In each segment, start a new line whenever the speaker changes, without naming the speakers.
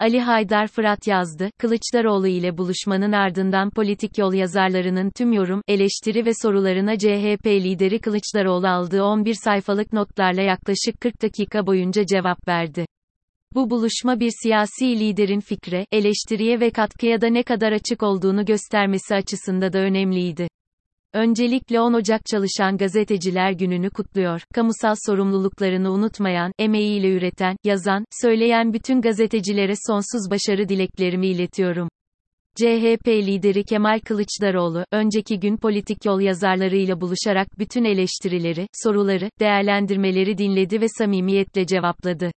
Ali Haydar Fırat yazdı, Kılıçdaroğlu ile buluşmanın ardından politik yol yazarlarının tüm yorum, eleştiri ve sorularına CHP lideri Kılıçdaroğlu aldığı 11 sayfalık notlarla yaklaşık 40 dakika boyunca cevap verdi. Bu buluşma bir siyasi liderin fikre, eleştiriye ve katkıya da ne kadar açık olduğunu göstermesi açısında da önemliydi. Öncelikle 10 Ocak Çalışan Gazeteciler Günü'nü kutluyor. Kamusal sorumluluklarını unutmayan, emeğiyle üreten, yazan, söyleyen bütün gazetecilere sonsuz başarı dileklerimi iletiyorum. CHP lideri Kemal Kılıçdaroğlu, önceki gün politik yol yazarlarıyla buluşarak bütün eleştirileri, soruları, değerlendirmeleri dinledi ve samimiyetle cevapladı.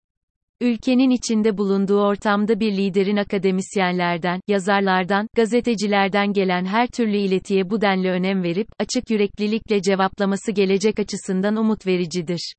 Ülkenin içinde bulunduğu ortamda bir liderin akademisyenlerden, yazarlardan, gazetecilerden gelen her türlü iletiye bu denli önem verip, açık yüreklilikle cevaplaması gelecek açısından umut vericidir.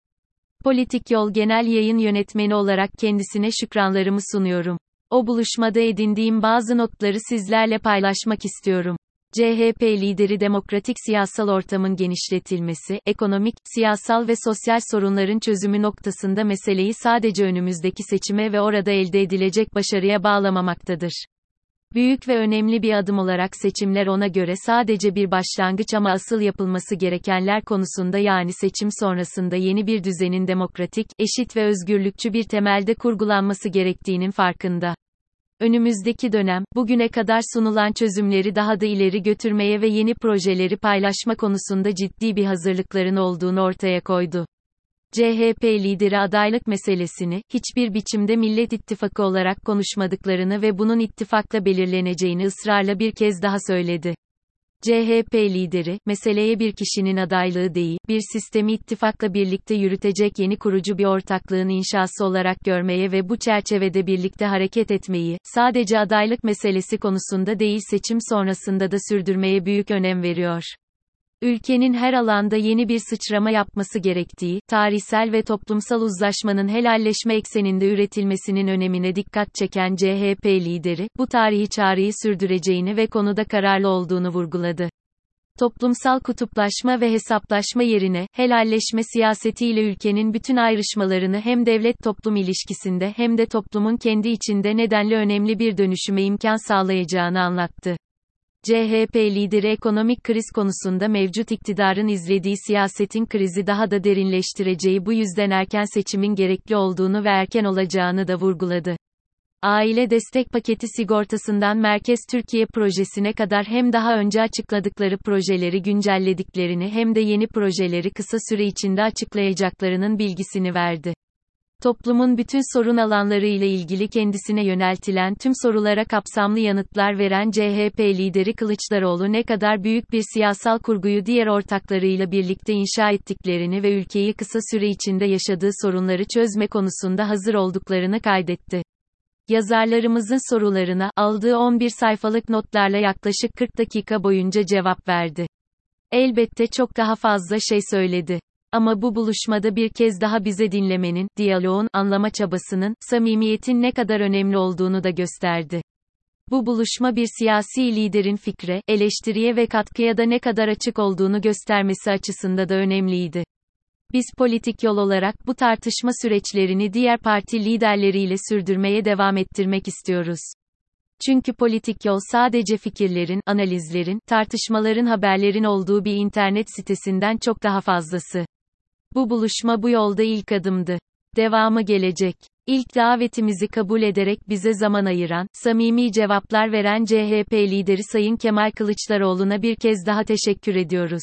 Politik Yol Genel Yayın Yönetmeni olarak kendisine şükranlarımı sunuyorum. O buluşmada edindiğim bazı notları sizlerle paylaşmak istiyorum. CHP lideri demokratik siyasal ortamın genişletilmesi, ekonomik, siyasal ve sosyal sorunların çözümü noktasında meseleyi sadece önümüzdeki seçime ve orada elde edilecek başarıya bağlamamaktadır. Büyük ve önemli bir adım olarak seçimler ona göre sadece bir başlangıç ama asıl yapılması gerekenler konusunda yani seçim sonrasında yeni bir düzenin demokratik, eşit ve özgürlükçü bir temelde kurgulanması gerektiğinin farkında. Önümüzdeki dönem, bugüne kadar sunulan çözümleri daha da ileri götürmeye ve yeni projeleri paylaşma konusunda ciddi bir hazırlıkların olduğunu ortaya koydu. CHP lideri adaylık meselesini, hiçbir biçimde Millet İttifakı olarak konuşmadıklarını ve bunun ittifakla belirleneceğini ısrarla bir kez daha söyledi. CHP lideri, meseleye bir kişinin adaylığı değil, bir sistemi ittifakla birlikte yürütecek yeni kurucu bir ortaklığın inşası olarak görmeye ve bu çerçevede birlikte hareket etmeyi, sadece adaylık meselesi konusunda değil seçim sonrasında da sürdürmeye büyük önem veriyor. Ülkenin her alanda yeni bir sıçrama yapması gerektiği, tarihsel ve toplumsal uzlaşmanın helalleşme ekseninde üretilmesinin önemine dikkat çeken CHP lideri, bu tarihi çağrıyı sürdüreceğini ve konuda kararlı olduğunu vurguladı. Toplumsal kutuplaşma ve hesaplaşma yerine, helalleşme siyasetiyle ülkenin bütün ayrışmalarını hem devlet-toplum ilişkisinde hem de toplumun kendi içinde nedenli önemli bir dönüşüme imkan sağlayacağını anlattı. CHP lideri ekonomik kriz konusunda mevcut iktidarın izlediği siyasetin krizi daha da derinleştireceği bu yüzden erken seçimin gerekli olduğunu ve erken olacağını da vurguladı. Aile destek paketi sigortasından Merkez Türkiye projesine kadar hem daha önce açıkladıkları projeleri güncellediklerini hem de yeni projeleri kısa süre içinde açıklayacaklarının bilgisini verdi. Toplumun bütün sorun alanları ile ilgili kendisine yöneltilen tüm sorulara kapsamlı yanıtlar veren CHP lideri Kılıçdaroğlu ne kadar büyük bir siyasal kurguyu diğer ortaklarıyla birlikte inşa ettiklerini ve ülkeyi kısa süre içinde yaşadığı sorunları çözme konusunda hazır olduklarını kaydetti. Yazarlarımızın sorularına aldığı 11 sayfalık notlarla yaklaşık 40 dakika boyunca cevap verdi. Elbette çok daha fazla şey söyledi. Ama bu buluşmada bir kez daha bize dinlemenin, diyaloğun, anlama çabasının, samimiyetin ne kadar önemli olduğunu da gösterdi. Bu buluşma bir siyasi liderin fikre, eleştiriye ve katkıya da ne kadar açık olduğunu göstermesi açısında da önemliydi. Biz politik yol olarak bu tartışma süreçlerini diğer parti liderleriyle sürdürmeye devam ettirmek istiyoruz. Çünkü politik yol sadece fikirlerin, analizlerin, tartışmaların haberlerin olduğu bir internet sitesinden çok daha fazlası. Bu buluşma bu yolda ilk adımdı. Devamı gelecek. İlk davetimizi kabul ederek bize zaman ayıran, samimi cevaplar veren CHP lideri Sayın Kemal Kılıçdaroğlu'na bir kez daha teşekkür ediyoruz.